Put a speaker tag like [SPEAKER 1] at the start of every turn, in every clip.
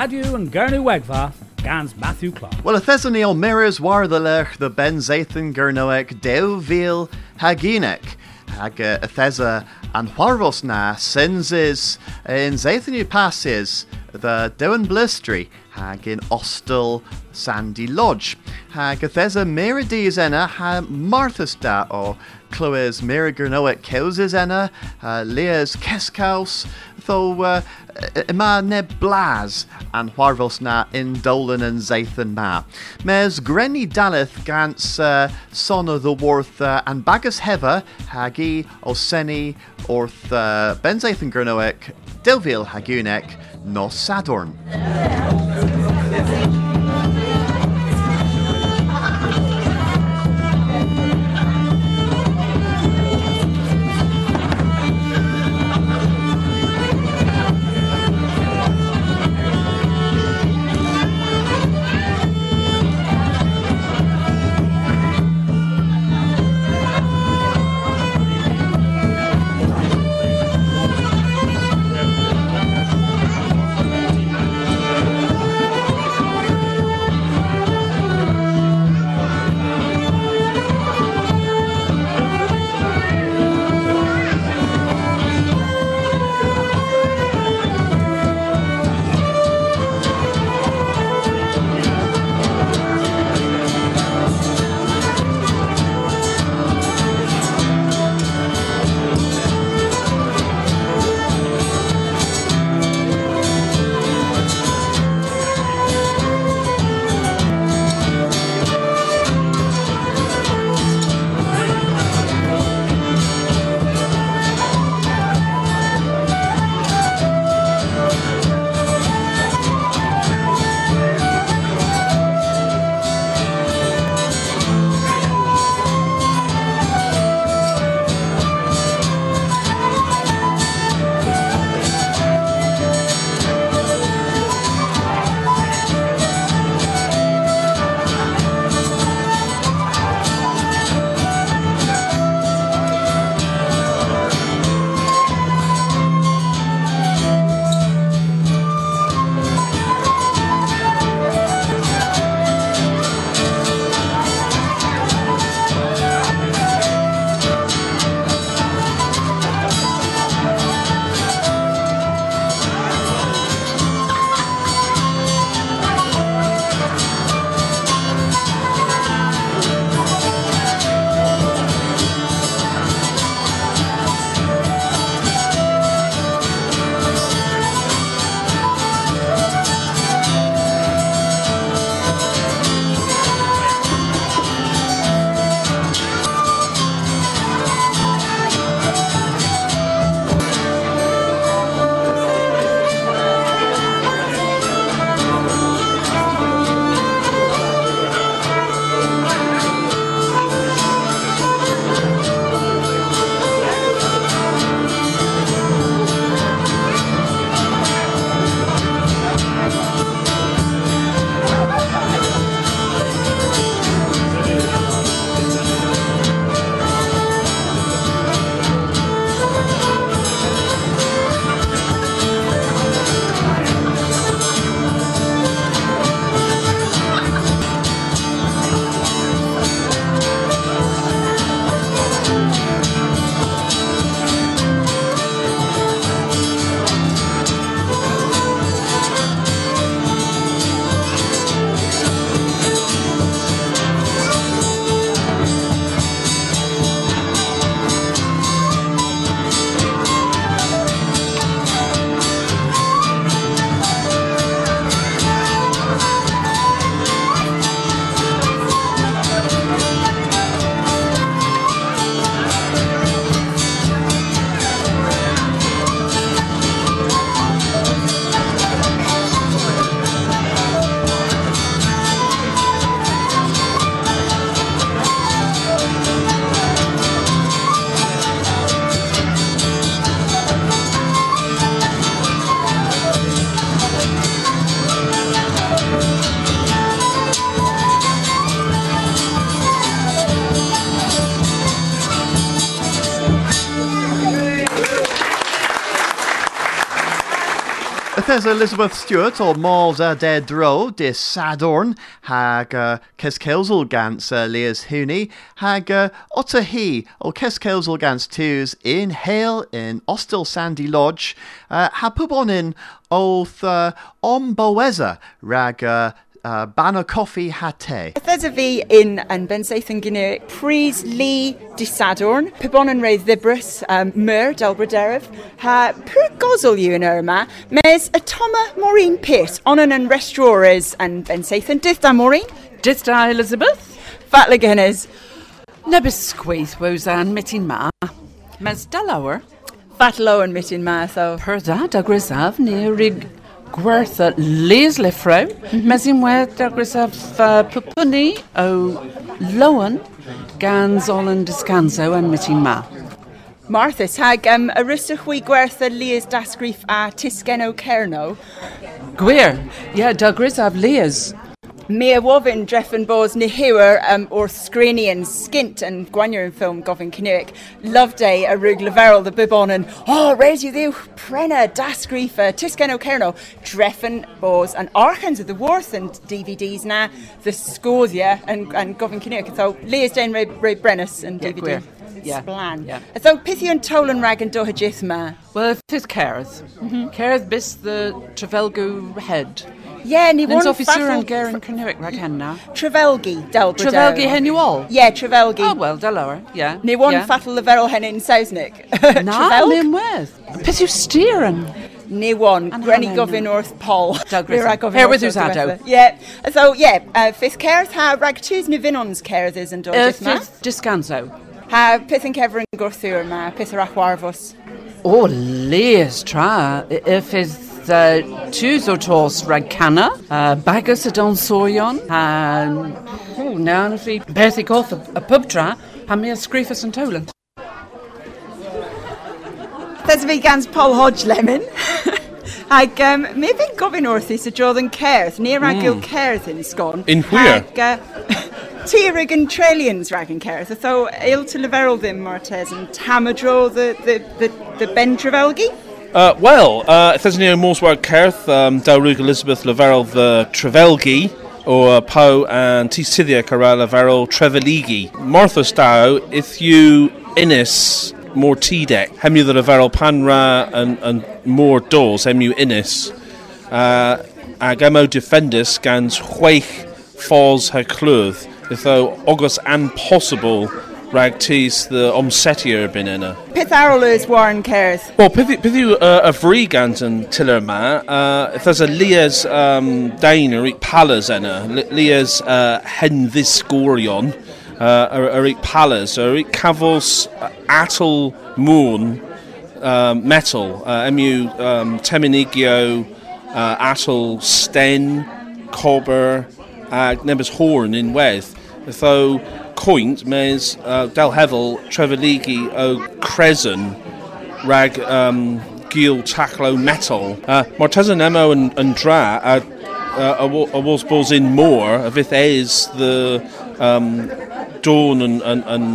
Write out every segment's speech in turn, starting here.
[SPEAKER 1] And Gurnu Wegva, Gans Matthew Clark.
[SPEAKER 2] Well, a Thessaloniel mirrors war the lech the Ben Zathan Gurnoek Deuvil Haginek. Hag a Thesa and Warvos na senses in Zathanu passes the Dewan Blistry hag in Ostel Sandy Lodge. Hag Thesa Merides enna ha Marthas da o Chloe's Miragurnoek Keuses enna, uh, Leah's Keskaus, though uh, yma ne blas an hwarfos na in Dolan and Zathan ma. Mes grenny daleth gans uh, son of the worth uh, and bagus hever hagi o seni orth uh, ben Zathan Gernoek Delvil hagunek no Sadorn. There's Elizabeth Stewart or Malls a de dro de Sadorn hag uh, Keskelsel gans uh, Leas Huni hag uh, Otter he o Keskelsel gans twos in Hale in Ostil Sandy Lodge uh, ha in oth uh, om Boeza rag uh, uh, Banner Coffee Hate.
[SPEAKER 3] There's a V in and Ben Sathan Gnu, Pries Lee de Sadorn, Pibon and Ray Dhibrus, um, Mur Delbraderev, ha Pur Gozl you in Irma, Mes Atoma Maureen Pitt, Onan and Restaurers and Ben Sathan, Dith da Maureen,
[SPEAKER 4] Dith da Elizabeth,
[SPEAKER 3] Fatligenes,
[SPEAKER 4] Nebis Squeath Wozan Mitin Ma, Mes Dalower,
[SPEAKER 3] Fatlo and Mitin Ma, so.
[SPEAKER 4] Perda da Grisav near Rig gwertha les le frou, mes in wedd agus a pupuni o loan gans olan descanso yn mitin ma.
[SPEAKER 3] Martha, hag um, a rysach wy gwertha lias dasgrif a tisgen o cerno.
[SPEAKER 4] Gwir, yeah, da grisaf lias.
[SPEAKER 3] Me a wofin dreffen bos ni hiwer um, o'r sgrini skint and gwanyer film ffilm gofyn Cynnig. Love Day a the bibon and oh, reis you ddiw prena dasgrifa tisgen o cerno dreffen bos and archans of the worth and DVDs na the scosia and, and gofyn Cynnig. So Leas Dane Ray, Ray Brennis and
[SPEAKER 4] Yeah,
[SPEAKER 3] DVD.
[SPEAKER 4] gwir. Yeah,
[SPEAKER 3] Splan.
[SPEAKER 4] yeah.
[SPEAKER 3] So pithy and tolan rag and doha jith ma.
[SPEAKER 4] Well, it is Careth. Careth bis the Trevelgo head.
[SPEAKER 3] Yeah, ni
[SPEAKER 4] Nins
[SPEAKER 3] one
[SPEAKER 4] officer and Garen Cynnig rag hen na.
[SPEAKER 3] Trevelgi, Del
[SPEAKER 4] Trevelgi hen you all?
[SPEAKER 3] Yeah, Trevelgi.
[SPEAKER 4] Oh, well, lower, yeah.
[SPEAKER 3] Ni one
[SPEAKER 4] yeah.
[SPEAKER 3] fatal leferol hen in.
[SPEAKER 4] Na,
[SPEAKER 3] Trevelg?
[SPEAKER 4] nim wedd. Peth yw steering.
[SPEAKER 3] Ni one.
[SPEAKER 4] And
[SPEAKER 3] Granny
[SPEAKER 4] Hannah,
[SPEAKER 3] gofyn Paul.
[SPEAKER 4] Doug
[SPEAKER 3] Ni rag
[SPEAKER 4] Grissom.
[SPEAKER 3] gofyn
[SPEAKER 4] Here
[SPEAKER 3] wrth
[SPEAKER 4] with
[SPEAKER 3] the
[SPEAKER 4] ado.
[SPEAKER 3] Yeah. So, yeah, uh, fifth cares ha rag choose ni vinons cares is and
[SPEAKER 4] Uh,
[SPEAKER 3] dodges ma.
[SPEAKER 4] fifth descanso.
[SPEAKER 3] Ha pith yn cefr yn gwrthwyr ma, pith yr achwarfos.
[SPEAKER 4] O, leas tra. If is the twos o tos rag canna, uh, bagus a don sorion, and oh, now if we berthy goth a pub tra, ha mi a scrifus and toland.
[SPEAKER 3] There's fi gans Paul Hodge Lemon. Ag, um, mi fi'n gofyn wrthi sy'n drodd yn cerdd, ni rag mm. cerdd yn sgon.
[SPEAKER 5] In where?
[SPEAKER 3] Ag, uh, Tírig yn trillions rag yn cerdd, so eil to leferol ddim Martes yn tamadro the, the, the, the Ben Trevelgi?
[SPEAKER 5] Uh, well, uh, there's any Kerth, um, Dawrug Elizabeth Laverel the Trevelgi, or uh, Poe and Tithia Cara Laverel Treveligi. Martha Stow, if you innis more T-deck, hemu the Laverel Panra and, and more doors, hemu innis, uh, ag emo defendus gans falls her cloth, if though August and possible rag tees the omsetier bin inna.
[SPEAKER 3] Pith ys Warren cerdd.
[SPEAKER 5] Well, beth yw- beth yw uh, y fri gant yn tiller yma? Uh, if there's a Lea's um, dain yr eich palas yna, Li- Lea's uh, hendisgorion, uh, yr yr eich palas, yr eich cafos uh, atal mŵn um, metal, uh, emu um, teminigio uh, atal sten, cober, ag nebys horn in wedd. Tho coint mes uh, del hefel trefaligi o cresen rag um, gil taclo metal. Uh, emo yn, yn dra a, uh, a, a was bos in more a fydd eis the um, dawn and, yn, yn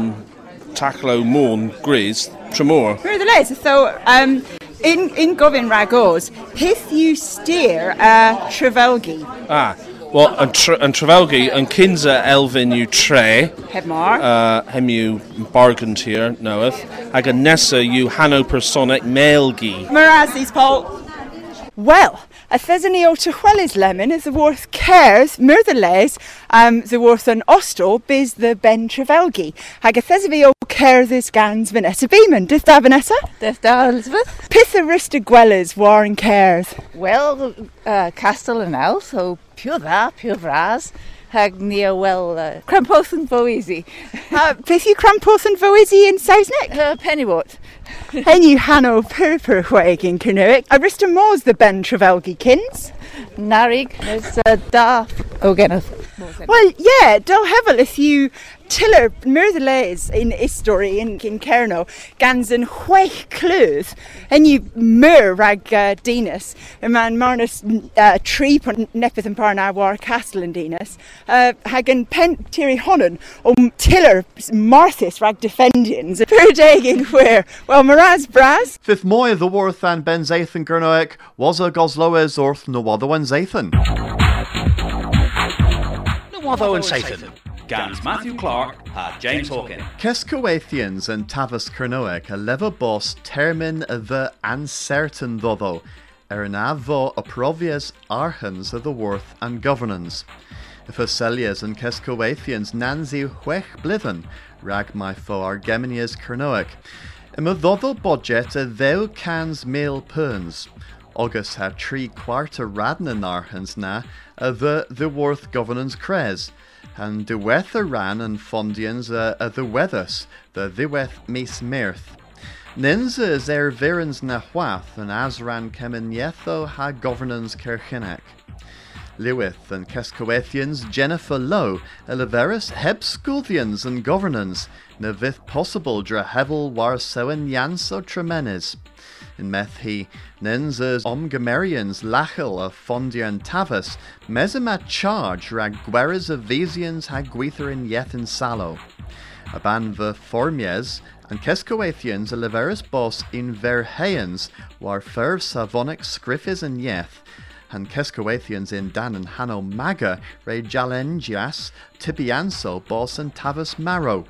[SPEAKER 5] taclo morn gris tremor.
[SPEAKER 3] Nevertheless, so um, in, in gofyn rag oes, pith yw steer a Trevelgi?
[SPEAKER 5] Ah, wel, yn, tr yn Trefelgi, yn Kinza Elfyn yw tre,
[SPEAKER 3] Heb mar.
[SPEAKER 5] uh, hem yw bargain tier, noeth, ag yn nesa yw Hanno Personic Melgi.
[SPEAKER 3] Marasis, Paul. Well, a thesany o Tychwelys Lemon is the worth cares, myrtheless, um, the worth an ostel biz the Ben Trevelgi. Hag a thesany o cares is gans Vanessa Beeman. Dith da Vanessa?
[SPEAKER 6] Death da Elizabeth.
[SPEAKER 3] Pith arista gwelys war in cares.
[SPEAKER 6] Well, uh, Castle and Al, so pure dda, pure fras. Hag ni o wel uh, crampos yn fo easy.
[SPEAKER 3] Uh, pith yw crampos yn in Sausnick?
[SPEAKER 6] Uh, Pennywort.
[SPEAKER 3] Hen yw hanno purpur chweg in Cynnywic. Arista mors the Ben Trevelgi kins.
[SPEAKER 6] Narig, there's uh, da o gennych.
[SPEAKER 3] Well, yeah, del hevel if you tiller myr the leis in history in in Kerno gans yn chwech clwyd and you myr rag uh, dinas y man marnus uh, tri nepeth yn par na war castle yn dinas uh, hag yn pen tiri honon o tiller marthis rag defendians. Y pyr deg in well maraz bras
[SPEAKER 2] Fifth moy the worth and Ben Zathan Gurnoek was a gosloes orth no other one Zathan.
[SPEAKER 1] Watho and Satan. Gans Matthew Clark a James
[SPEAKER 2] Hawken. And Tavis Kernoek a lever boss termin the uncertain though er an avo archans of the worth and governance. If Ocelias and Kescoathians nanzi huech blithen rag my fo argeminias Kernoek. Ima dhoddo budget a thou cans mail perns. August had three quarter radna archans na a the the worth governance cres and the ran and fondians a, a the weathers, the ddiweth mis mirth. Ninza is er virens na huath and asran keminietho ha governance kirchinek. Lewith and Kescoethians Jennifer Lowe, Eleverus Hebsculthians and governance, na vith possible dra hevel war soen yanso tremenes. In meth he, Nenzas Omgamerians Lachel of Fondian Tavus, Mesemat charge rag of Vesians hag gwetherin yethin salo. Aban the Formies and Kescoathians a leverus bos in Verheans war fer savonic scriffis and yeth, and Kescoathians in Dan and Hanno Maga re Jalengias Tibianso bos and Tavus Marrow.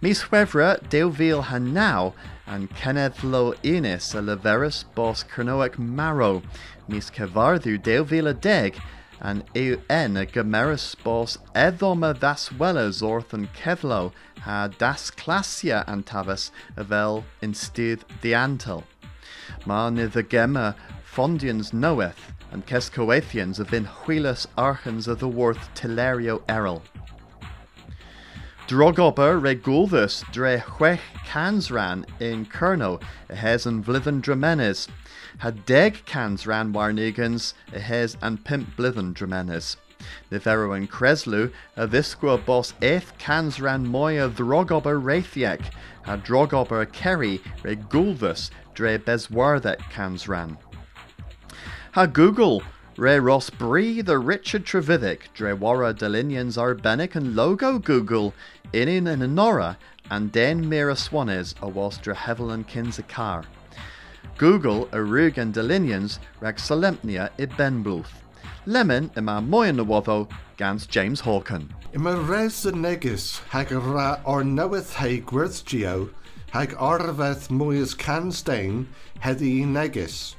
[SPEAKER 2] Mis huevra deuvil hanau and Kenneth lo inis a leverus bos Kernoek Marrow. Mis kevardu deuvil a deg and eu en a gemerus bos edoma orth and kevlo ha das classia antavus avel instead diantel. Ma ni the gemma fondians knoweth, and Kescoathians have been huilas archans of the worth Tilerio Errol. Drogober regulthus dre chwech cans ran in Kerno, a hes and vlithen dramenes. Had deg cans ran warnigans, hes and pimp blithen dramenes. Nivero and Creslu, a visqua bos eighth cans ran moya drogober rathiek, a drogober kerry regulthus dre beswarthet cans ran. Ha Google, Re Ross Bree, the Richard Trevithick, Drewara Delinians Arbenic and Logo Google, Inin and Nora, and Den Mira Swanes, a was Drehevel and Kinzakar. Google, Arug and Delinians, Rag Solemnia i Benbluth. Lemon, ima Moyan Nawotho, Gans James Hawken.
[SPEAKER 7] Ima res the negus hag ra or knoweth hag gwerth geo, hag arveth moyas canstain, heddy negus.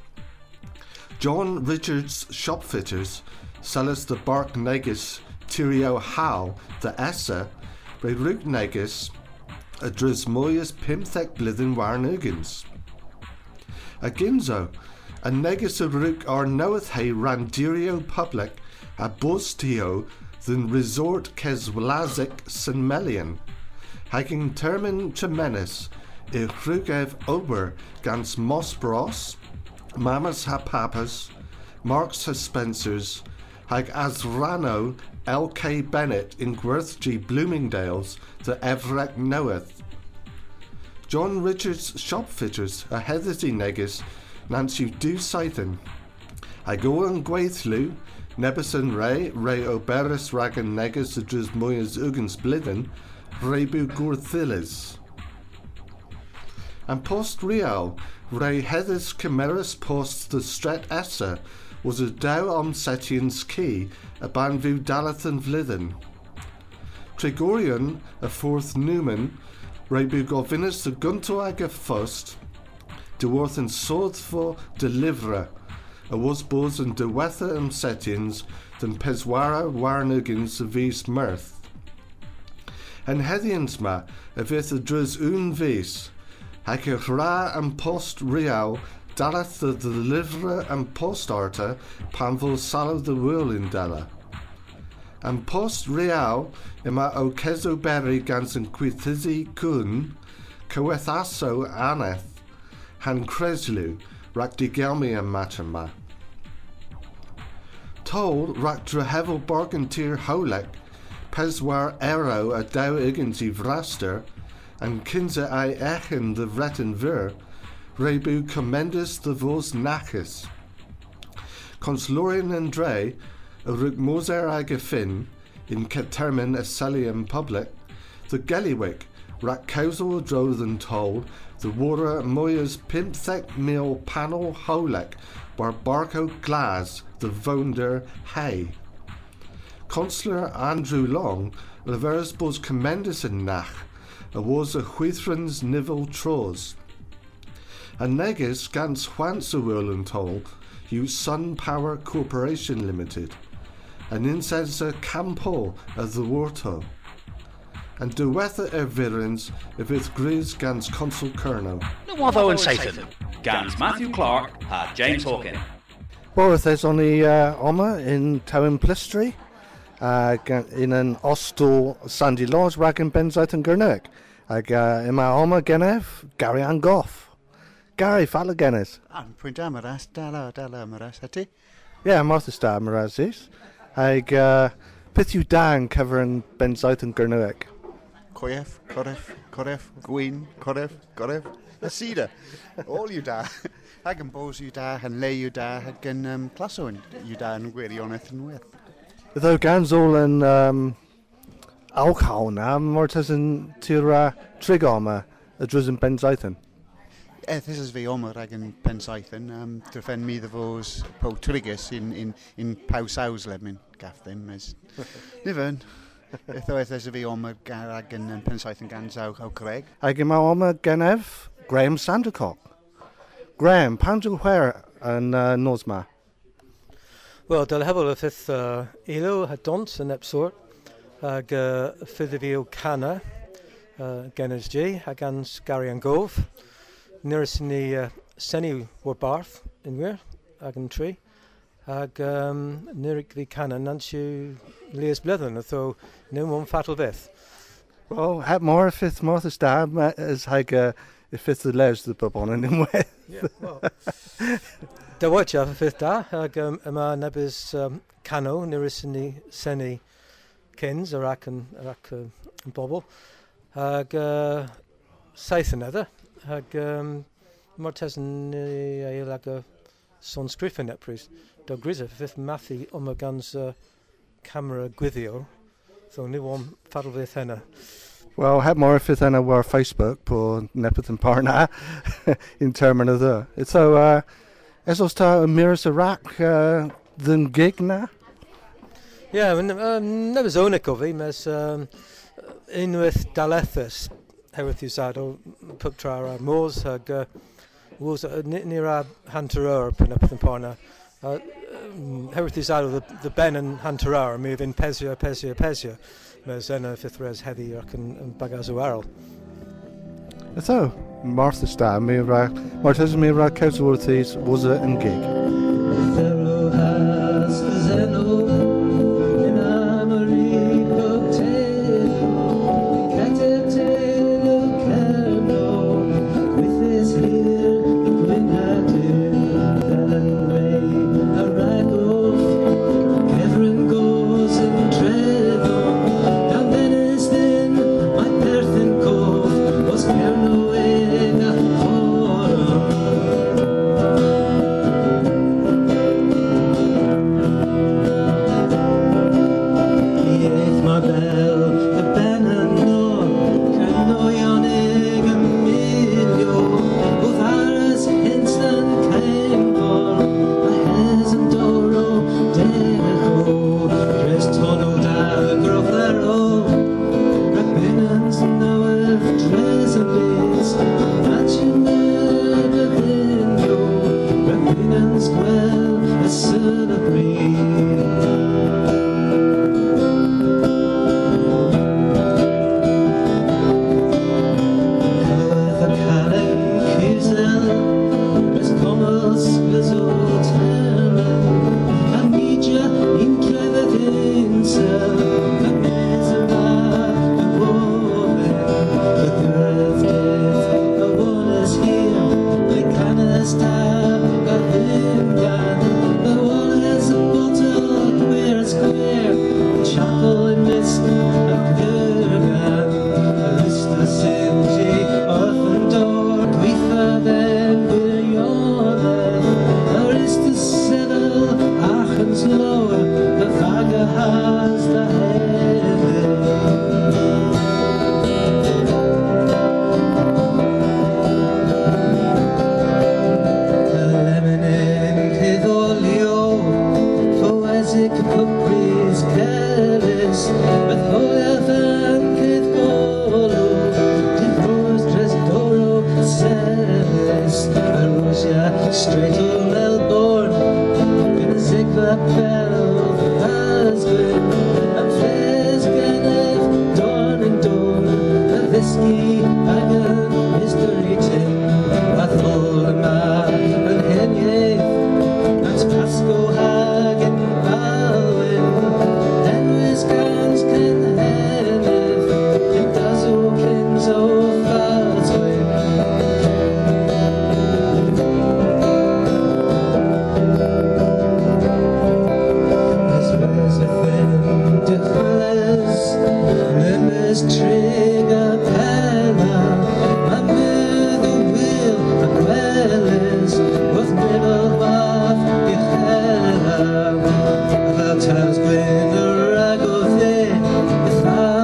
[SPEAKER 7] John Richards Shopfitters sellers the bark negus Tirio Howe the Essa by Rook negus a dris moyas pimthek blithen warnugans. A ginzo, a negus of Rook or knoweth hay randirio public a bostio than resort keswlazik senmelian. Hagging termin tremenis i Rugev ober gans Moss Bros, Mamas ha Papas, Marks ha Spencers, hag Asrano L.K. Bennett in Gwerthg Bloomingdales the Everett knoweth. John Richards Shopfitters a Heatherty Negus Nancy Du Scythen. I go on Gwaithlu, Nebeson Ray, Ray Oberis Ragan Negus the Dris Moyas Ugens Blithen, Rebu Gurthilis. And post real, Ray Heathers Chimeras post the Stret Essa was a Dow on Setian's key, a Banvu Dalathan Vlithen. Tregorian, a fourth Newman, Rebu Govinus the Guntoaga Fust, de Worth and Swordful Deliverer, a was Bos and de Wether and Setians, than Peswara Warnugins of East Mirth. And Hethiansma, a Vith a Druz Un Vis, Hag a Ra and Post Real, Dalath the Deliverer and Post Arta, Panvil Salo the Whirling Della. And Post Real, ima o Kezo Berry Gansen Quithizi Kun, Coethaso Aneth, Han Creslu, Rakdigelmia Matama. Told Rakdrahevel Bargentir Holek, peswar ero a daw igans i vraster, and kinza ai echen the vretten ver, rebu commendus the vos nachis. Conslorian and Dre, a rug moser ag fin, in ketermin a salium public, the Gelliwick, rak causal dro than told, the water moyas pimthek mil panel holek, bar barco glas, the vonder hay. Consular Andrew Long, leveres bos commendus in nach, a was a huithrans nivel tros. A negus gans Hwansa and toll, you Sun Power Corporation Limited, an incenser campo of the Warto. And do weather er if it's gris gans consul kerno.
[SPEAKER 1] No watho and Satan. Gans Matthew Clark had James Hawken.
[SPEAKER 8] Well, if there's only uh, Oma in Town Plistry, ac un yn ostol Sandy Laws rhag yn benzaeth yn Gyrnig. Ac uh, yma oma genef, Gary Angoff. Gary, ffala genes.
[SPEAKER 2] Am pwynt am yr as, dala, dala am yr as, ydy?
[SPEAKER 8] Ie, yeah, Martha Star am yr as is. Ac uh, beth yw dan cyfer yn benzaeth yn Gyrnig?
[SPEAKER 2] Coef, coref, coref, gwyn, coref, coref, y sida. All yw da. Ac yn bos yw da, yn le yw da, ac yn um, claso yw da yn gwirionedd yn wyth.
[SPEAKER 8] Ddo ganzol yn um, alcohol na, mor tas yn tira trigom a drws yn
[SPEAKER 2] eh this is fi omer ag yn pensaethyn, um, dryffen mi ddefos po trigus in, in, in paw saws le mi'n gaff ddim. Nifyn. Eitho ethys fi omer ag yn pensaethyn gan saw o Craig.
[SPEAKER 8] Ag yma omer genef Graham Sandercock. Graham, pan dwi'n chwer yn uh, Nosma?
[SPEAKER 9] Wel, dyl hefyd y ffydd uh, eilo a dont yn epsor ag uh, ffydd i fi o cana uh, gen ysg ag ans Gary an gof. Nyrys ni uh, senu o'r barth unwyr ag yn tri ag um, nyrig fi cana nan siw leis bledden ytho nhw mwyn ffatal fydd.
[SPEAKER 8] Wel, heb mor y ffydd mor y stab ys hag y ffydd y les dy bobl yn unwaith. Yeah, well.
[SPEAKER 9] Da watcha fy ffydd da, ag um, yma nebys um, cano, nirys yn ni senu cyns, yr ac yn, yr ac uh, yn bobl, ag uh, saith yn edrych, ag um, mae'r tes yn eil ag y son sgriff yn eprys. Da grisa fy ffydd mathu o'n mae gans uh, camera gwyddio, so ni o'n ffadl fydd hynna.
[SPEAKER 8] Wel, heb mor ffydd hynna war Facebook, po nepeth yn parna, in termyn o dda. So, uh, es os ta miras Iraq uh, ddyn gig na?
[SPEAKER 9] Ie, yeah, um, nefys onig o fi, mes um, unwaith dalethus hewydd yw sad o pwb tra ar môs ag uh, wos ni'r a hanter o'r pen y peth yn parna. Uh, hewydd yw sad o the ben yn hanter o'r mi fynd pesio, pesio, pesio. Mes yna ffithres heddi ac yn, yn bagas o arol.
[SPEAKER 8] Ydw, Martha Star, mi ra, Martha mi ra Cewsworthy's was it yn gig.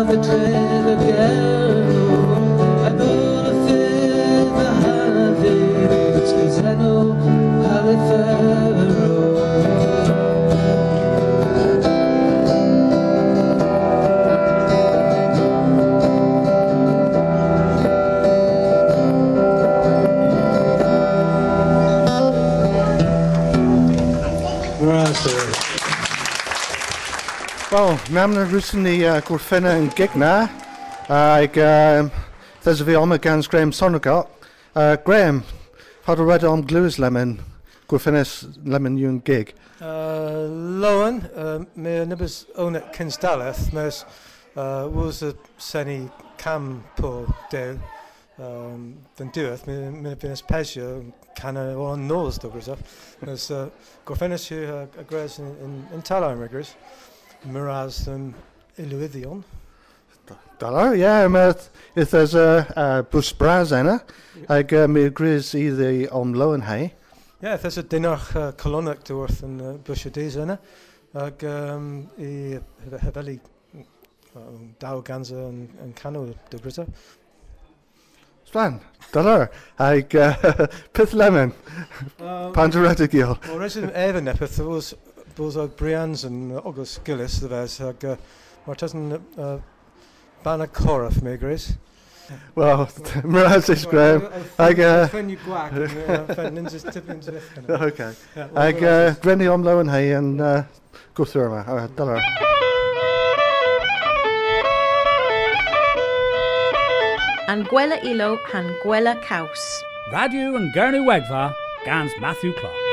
[SPEAKER 10] the day.
[SPEAKER 8] Wel, nam na rwysyn ni uh, gwrffenna yn gig na. Ag, um, there's a fi oma gans Graham Sandercock. Uh, Graham, how do red om glues lemon, gwrffennes lemon yw'n gig?
[SPEAKER 9] Uh, Lowen, uh, me nibbles own it Kinsdaleth, mes uh, was a seni cam po dew, um, then doeth, me me been as pesio, canna on nose do grisa. Mes uh, gorfennis hu a, a gres in, in, in talaim riggers, miraz um, iluidion.
[SPEAKER 8] Dollar, yeah, maar if there's a uh, bus bras enna, ag uh, mi gris i the om lowen hei.
[SPEAKER 9] Ja, yeah, there's a dinach uh, colonic dwrth yn uh, bwysio dys yna. Ac um, i hefeli um, daw ganza yn, yn canol dy bryta.
[SPEAKER 8] Slan, dollar, ag uh, pith lemon,
[SPEAKER 9] Um,
[SPEAKER 8] panderedig il.
[SPEAKER 9] Wel, rhaid sy'n efo nepeth, bwys bwys o Brians yn ogos gilys dy fes, ac uh, mae'r tasyn uh, ban y corff me, Gris.
[SPEAKER 8] Wel, mraz is Graham. Ag, uh,
[SPEAKER 9] Ffen yw gwag, ffen ninjas tipyn to this.
[SPEAKER 8] Okay. Ag uh, Grenny om lowen hei yn uh, gwthwyr yma. Alright, dollar.
[SPEAKER 11] An gwela ilo han gwela caws.
[SPEAKER 1] Radio and Gurney Wegva, Gans Matthew Clark.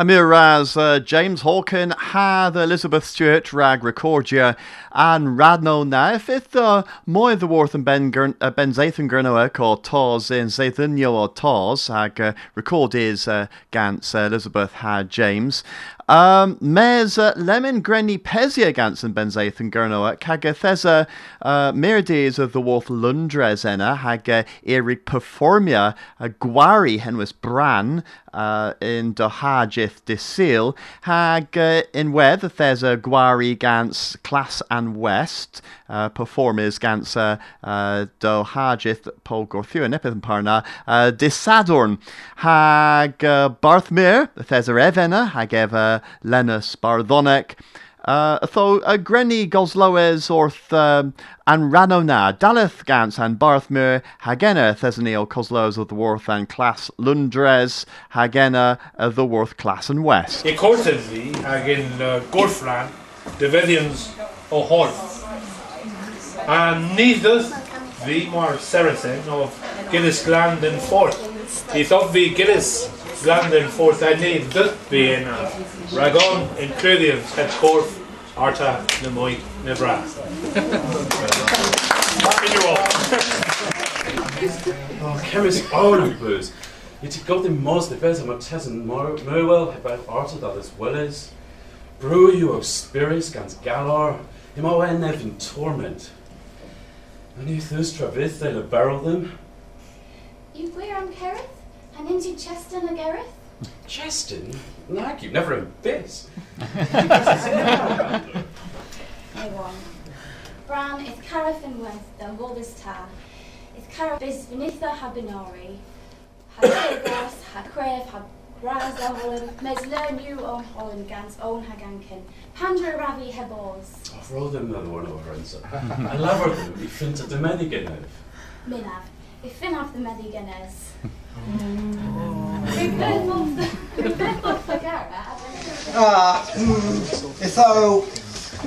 [SPEAKER 2] Hamir Raz, uh, James Hawken, had Elizabeth Stewart, Rag Recordia, and Radno na. If it uh, moy the worth and Ben Gurn, uh, Ben Zathan Gurnoek or Taz in Zathan or Taz, hag uh, record is uh, Gans uh, Elizabeth had James. Um, mes uh, lemon grenny pesia gans and Ben Zathan uh, thesa uh, of the worth Lundres enna, hag Eric Performia, uh, Gwari henwas Bran, uh, in Dohajith Disil, hag in there's a Gwari gans Class and West, performers gans uh, uh, Dohajith Paul Gorthu and Epith Parna, Disadorn, hag uh, Barthmere, there's a Evena, hag eva Lenus Barthonek, uh, tho a Grenny Gosloes orth um, an Ranona, Daleth Gans and Barthmere, Hagena Thesoneo Cosloes of the Worth and Class Lundres, Hagena of the Worth Class and West.
[SPEAKER 12] I ag yn uh, gorffran, dyfeddions o horf. A niddodd fi mor Saracen o Gillis Gland yn ffort. I thought fi Gillis Gland yn ffort a niddodd fi. Ragon yn cryddions het corff arta na mwy na bra. In you all.
[SPEAKER 13] Oh, Keris Ireland blues. Yet you got them most the best of my Tessin Merwell, about Arthur that as well as Brew you of spirits against Galar, him all end in torment. And you thus travith they'll barrel them.
[SPEAKER 14] You gwir am Cerith? And into Cheston a Gerith?
[SPEAKER 13] Cheston? Like you never in this.
[SPEAKER 14] I won. Bran is Carith and West, the Woldis Ta. Is Carith is Vinitha Habinori. Ha Tegos, ha Crave, ha Braz a Holland, Mes learn you on Holland gans own hagankin. Pandra Ravi Hebors.
[SPEAKER 13] I've rolled them another one over and so. I love her them, you fin to the medigan.
[SPEAKER 14] Minav. If Finn have the Mediganes. We've both the we've both the Garrett.
[SPEAKER 15] Ah, mm, so,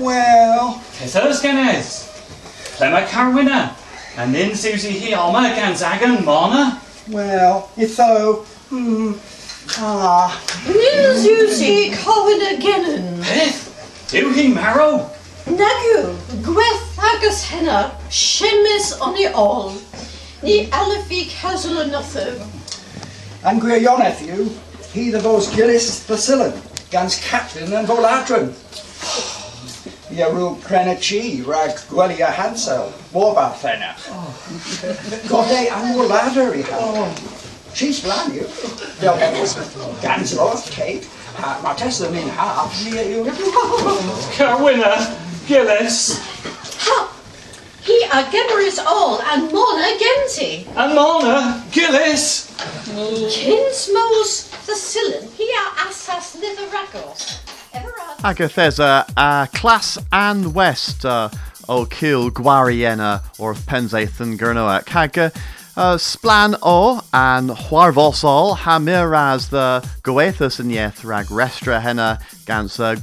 [SPEAKER 15] well,
[SPEAKER 16] Tesos Genes. Clemma Carwina. And then Susie here, Alma Ganzagan Mona.
[SPEAKER 15] well, if so, hmm, ah.
[SPEAKER 17] Nils Yusi Colin Gennon.
[SPEAKER 16] Peth. Do he marrow?
[SPEAKER 17] Nagu, Gweth agus henna, Shemis on the all. Ni Alifik Hazel another.
[SPEAKER 15] And gwirioneth you, he the vos Gillis Bacillin, gans Captain and Volatran. Yaru Krenachi, Rag Gwelia Hansel, Warbar Fenna. Gode and Woladder, he had. She's plan you. Gans Lord Kate, my test them in half near you.
[SPEAKER 16] Carwina. Gillis.
[SPEAKER 17] Ha! He a Geberis all and Mona Genti.
[SPEAKER 16] And Mona. Gillis.
[SPEAKER 17] Kinsmos the Sillen, he a Assas Litheragos.
[SPEAKER 2] Agathesa, uh, Class and West, uh, o Kill Gwariena, or Penzaeth and Gurnoak. Hag, uh, Uh, splan o and chwarvosol ha miraz the goethus and ieth rag restra henna gans uh,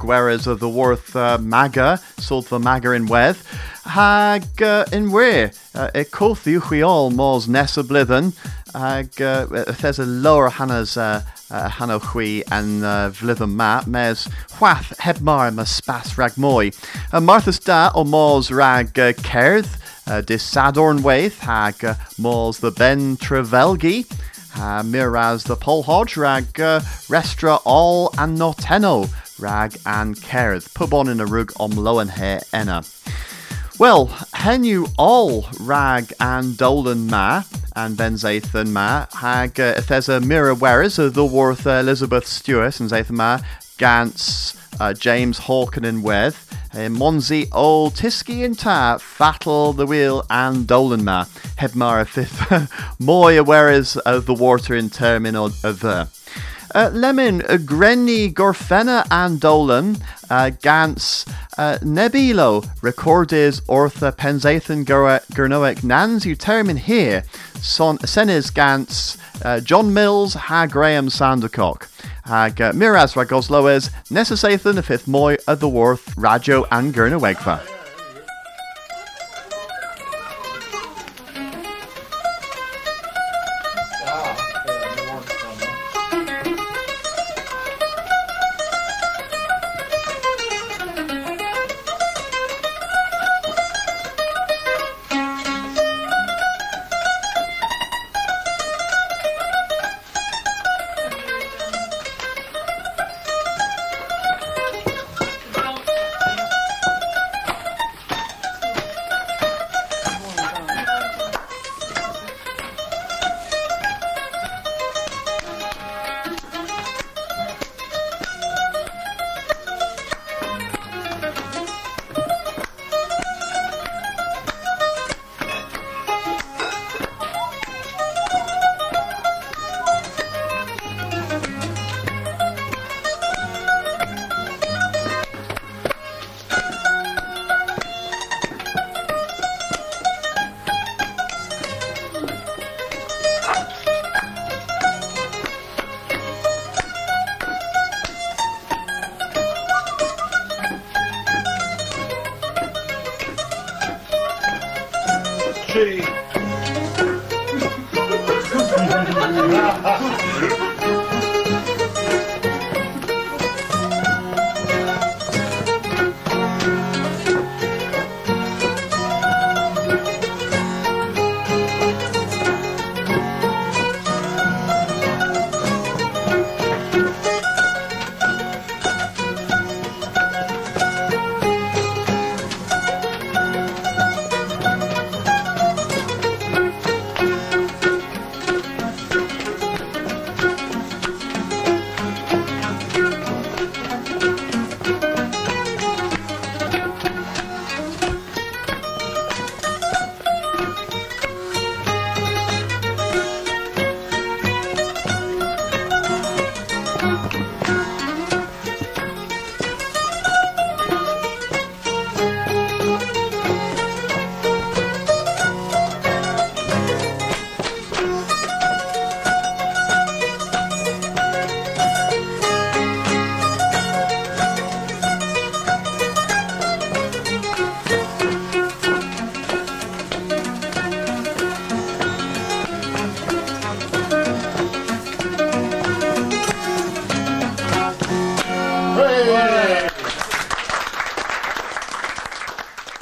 [SPEAKER 2] of the worth uh, maga, sold the maga in wedd, hag uh, in we, uh, e coth uchiol mos nesa blithen, hag uh, there's a lower hanna's uh, uh, hanno chwi an uh, ma, mes chwath hebmar ma spas rag moi. Uh, Martha's da o mos rag uh, cerdd, uh, dis Sadorn Waith hag uh, Mors the Ben Trevelgi, uh, Miraz the Polhodge rag uh, Restra All and Noteno rag and pub on in a rug om loen he enna. Well, henu all rag and dolan ma and Ben Zathan ma hag uh, if there's a mirror whereas uh, the worth uh, Elizabeth Stewart and Zathan ma Gantz uh, James Hawken and Weth uh, Monzi Old Tiski and Ta Fattle the Wheel and Dolan ma. Hebmar a fifth Moy whereas of the water in terminal of the uh, Lemon, uh, Grenny, Gorfena, and Dolan, uh, Gans, uh, Nebilo, Recordes, Ortha, Penzathan, Gurnoek, Nans, you termin here, Son, Senes, Gans, uh, John Mills, Ha Graham, Sandercock, Hag uh, Miraz, Ragosloes, Nessasathan, the fifth Moy, of the Worth, Rajo, and Gurnawegfa.